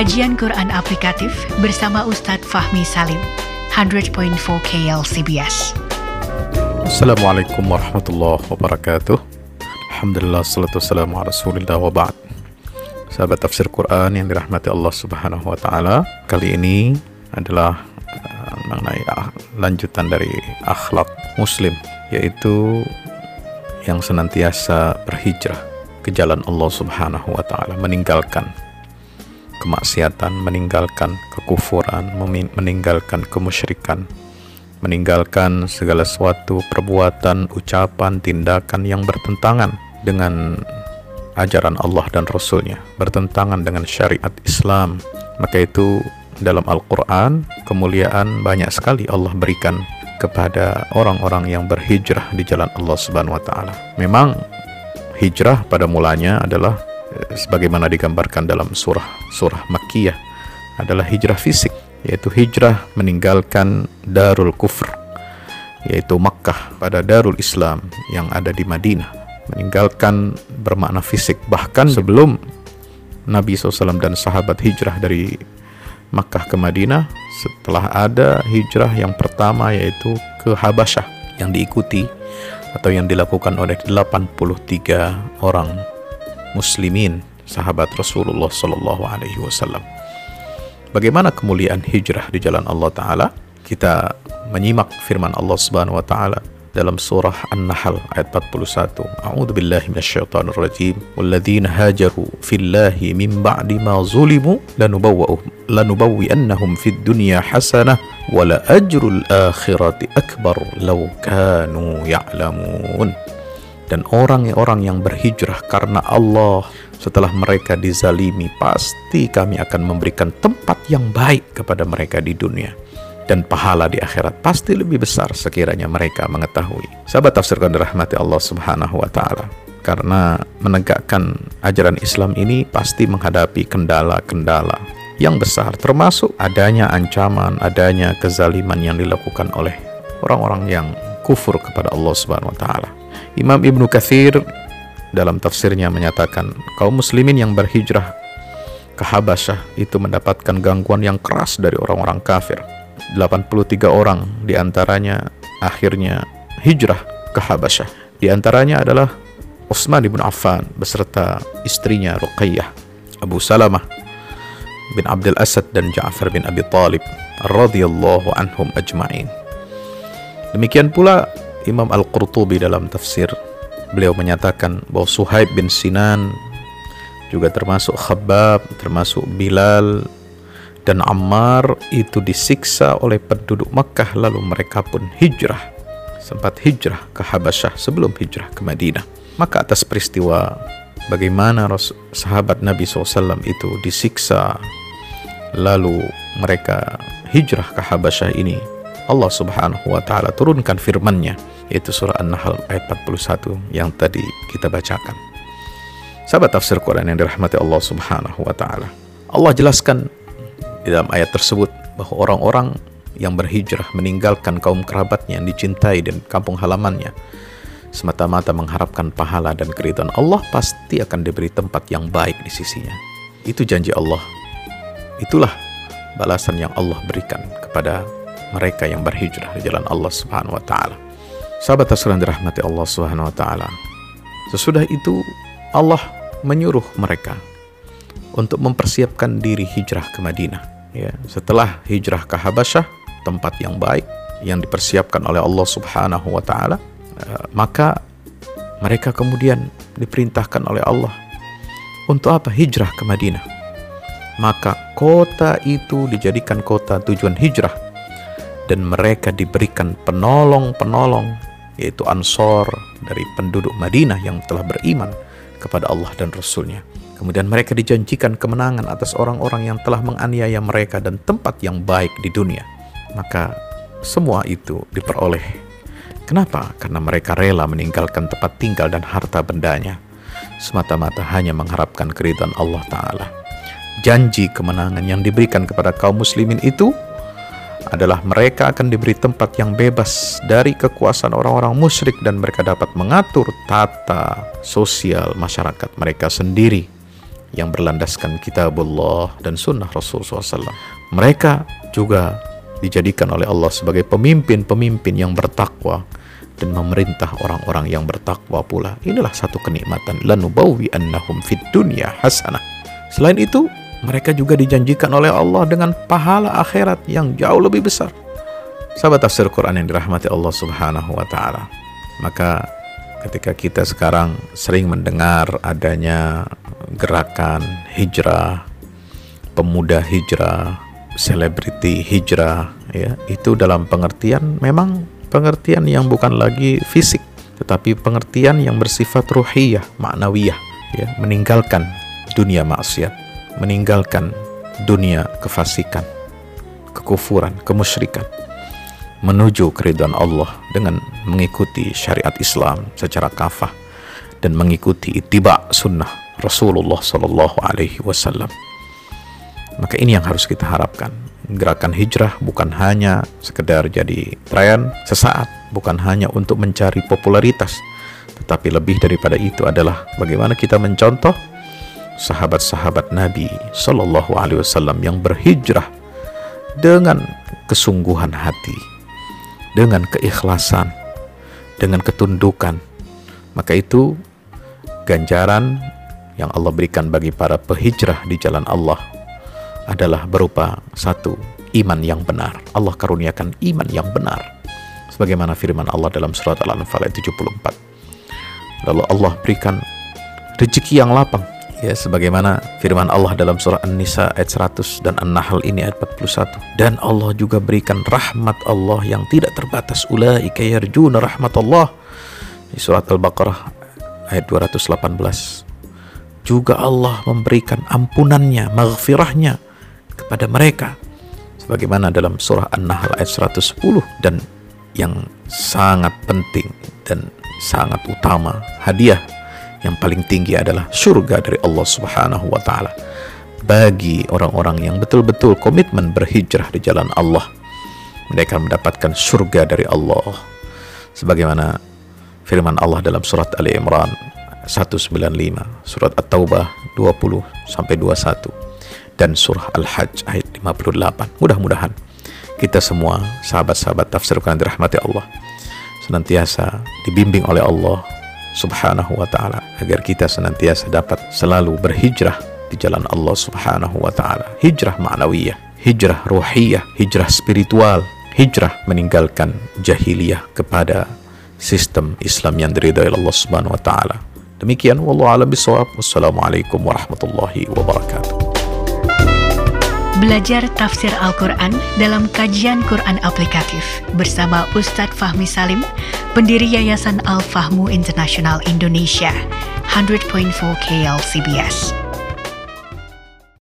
Kajian Quran Aplikatif bersama Ustadz Fahmi Salim, 100.4 KLCBS. Assalamualaikum warahmatullahi wabarakatuh Alhamdulillah salatu wassalamu ala rasulillah wa ba'd Sahabat tafsir Quran yang dirahmati Allah subhanahu wa ta'ala Kali ini adalah uh, mengenai uh, lanjutan dari akhlak muslim Yaitu yang senantiasa berhijrah ke jalan Allah subhanahu wa ta'ala Meninggalkan kemaksiatan, meninggalkan kekufuran, meninggalkan kemusyrikan meninggalkan segala sesuatu perbuatan, ucapan, tindakan yang bertentangan dengan ajaran Allah dan Rasulnya, bertentangan dengan syariat Islam. Maka itu dalam Al-Quran, kemuliaan banyak sekali Allah berikan kepada orang-orang yang berhijrah di jalan Allah Subhanahu wa taala. Memang hijrah pada mulanya adalah sebagaimana digambarkan dalam surah surah Makkiyah adalah hijrah fisik yaitu hijrah meninggalkan Darul Kufr yaitu Makkah pada Darul Islam yang ada di Madinah. Meninggalkan bermakna fisik bahkan sebelum Nabi SAW dan sahabat hijrah dari Makkah ke Madinah setelah ada hijrah yang pertama yaitu ke Habasyah yang diikuti atau yang dilakukan oleh 83 orang muslimin sahabat Rasulullah Sallallahu Alaihi Wasallam. Bagaimana kemuliaan hijrah di jalan Allah Ta'ala? Kita menyimak firman Allah Subhanahu wa Ta'ala dalam surah An-Nahl ayat 41. A'udzu billahi minasyaitonir rajim. Walladzina hajaru fillahi min ba'di ma zulimu lanubawwi'uhum lanubawwi'annahum fid dunya hasanah wa la ajrul akhirati akbar law kanu ya'lamun. Dan orang-orang yang berhijrah karena Allah setelah mereka dizalimi, pasti kami akan memberikan tempat yang baik kepada mereka di dunia. Dan pahala di akhirat pasti lebih besar sekiranya mereka mengetahui. Sahabat tafsirkan rahmati Allah subhanahu wa ta'ala. Karena menegakkan ajaran Islam ini pasti menghadapi kendala-kendala yang besar termasuk adanya ancaman, adanya kezaliman yang dilakukan oleh orang-orang yang kufur kepada Allah Subhanahu wa taala. Imam Ibnu Katsir dalam tafsirnya menyatakan kaum muslimin yang berhijrah ke Habasyah itu mendapatkan gangguan yang keras dari orang-orang kafir. 83 orang di antaranya akhirnya hijrah ke Habasyah. Di antaranya adalah Utsman bin Affan beserta istrinya Ruqayyah, Abu Salamah bin Abdul Asad dan Ja'far bin Abi Talib radhiyallahu anhum ajma'in. Demikian pula Imam Al-Qurtubi dalam tafsir beliau menyatakan bahwa Suhaib bin Sinan juga termasuk Khabbab, termasuk Bilal dan Ammar itu disiksa oleh penduduk Makkah lalu mereka pun hijrah sempat hijrah ke Habasyah sebelum hijrah ke Madinah. Maka atas peristiwa bagaimana sahabat Nabi SAW itu disiksa lalu mereka hijrah ke Habasyah ini Allah Subhanahu wa taala turunkan firman-Nya yaitu surah An-Nahl ayat 41 yang tadi kita bacakan. Sahabat tafsir Quran yang dirahmati Allah Subhanahu wa taala. Allah jelaskan di dalam ayat tersebut bahwa orang-orang yang berhijrah meninggalkan kaum kerabatnya yang dicintai dan kampung halamannya semata-mata mengharapkan pahala dan keridhaan Allah pasti akan diberi tempat yang baik di sisinya. Itu janji Allah. Itulah balasan yang Allah berikan kepada mereka yang berhijrah di jalan Allah Subhanahu wa taala. Sahabat yang dirahmati Allah Subhanahu wa taala. Sesudah itu Allah menyuruh mereka untuk mempersiapkan diri hijrah ke Madinah. Ya, setelah hijrah ke Habasyah, tempat yang baik yang dipersiapkan oleh Allah Subhanahu wa taala, eh, maka mereka kemudian diperintahkan oleh Allah untuk apa? Hijrah ke Madinah. Maka kota itu dijadikan kota tujuan hijrah dan mereka diberikan penolong-penolong yaitu Ansor dari penduduk Madinah yang telah beriman kepada Allah dan Rasulnya. Kemudian mereka dijanjikan kemenangan atas orang-orang yang telah menganiaya mereka dan tempat yang baik di dunia. Maka semua itu diperoleh. Kenapa? Karena mereka rela meninggalkan tempat tinggal dan harta bendanya. Semata-mata hanya mengharapkan keridhaan Allah Ta'ala. Janji kemenangan yang diberikan kepada kaum muslimin itu adalah mereka akan diberi tempat yang bebas dari kekuasaan orang-orang musyrik dan mereka dapat mengatur tata sosial masyarakat mereka sendiri yang berlandaskan kitabullah dan sunnah Rasulullah SAW. Mereka juga dijadikan oleh Allah sebagai pemimpin-pemimpin yang bertakwa dan memerintah orang-orang yang bertakwa pula. Inilah satu kenikmatan. Lanubawi annahum fid dunya hasanah. Selain itu, mereka juga dijanjikan oleh Allah dengan pahala akhirat yang jauh lebih besar. Sahabat tafsir Quran yang dirahmati Allah Subhanahu wa taala. Maka ketika kita sekarang sering mendengar adanya gerakan hijrah, pemuda hijrah, selebriti hijrah ya, itu dalam pengertian memang pengertian yang bukan lagi fisik, tetapi pengertian yang bersifat ruhiyah, maknawiyah, ya, meninggalkan dunia maksiat, meninggalkan dunia kefasikan, kekufuran, kemusyrikan, menuju keridhaan Allah dengan mengikuti syariat Islam secara kafah dan mengikuti ittiba sunnah Rasulullah Sallallahu Alaihi Wasallam. Maka ini yang harus kita harapkan gerakan hijrah bukan hanya sekedar jadi tren sesaat, bukan hanya untuk mencari popularitas, tetapi lebih daripada itu adalah bagaimana kita mencontoh sahabat-sahabat Nabi Shallallahu Alaihi Wasallam yang berhijrah dengan kesungguhan hati, dengan keikhlasan, dengan ketundukan. Maka itu ganjaran yang Allah berikan bagi para pehijrah di jalan Allah adalah berupa satu iman yang benar. Allah karuniakan iman yang benar. Sebagaimana firman Allah dalam surat Al-Anfal ayat 74. Lalu Allah berikan rezeki yang lapang. Ya, sebagaimana firman Allah dalam surah An-Nisa ayat 100 dan An-Nahl ini ayat 41. Dan Allah juga berikan rahmat Allah yang tidak terbatas. Ulaika yarjuna rahmatullah. Di surat Al-Baqarah ayat 218. Juga Allah memberikan ampunannya, maghfirahnya kepada mereka sebagaimana dalam surah An-Nahl ayat 110 dan yang sangat penting dan sangat utama hadiah yang paling tinggi adalah surga dari Allah Subhanahu wa taala bagi orang-orang yang betul-betul komitmen berhijrah di jalan Allah mereka mendapatkan surga dari Allah sebagaimana firman Allah dalam surat Ali Imran 195 surat At-Taubah 20 sampai 21 dan surah Al-Hajj ayat 58. Mudah-mudahan kita semua sahabat-sahabat tafsir Quran dirahmati Allah senantiasa dibimbing oleh Allah Subhanahu wa taala agar kita senantiasa dapat selalu berhijrah di jalan Allah Subhanahu wa taala. Hijrah ma'nawiyah, hijrah ruhiyah, hijrah spiritual, hijrah meninggalkan jahiliyah kepada sistem Islam yang diridhai Allah Subhanahu wa taala. Demikian wallahu a'lam bishawab. Wassalamualaikum warahmatullahi wabarakatuh. Belajar tafsir Al-Quran dalam kajian Quran aplikatif bersama Ustadz Fahmi Salim, pendiri Yayasan Al-Fahmu International Indonesia, 100.4 KL CBS.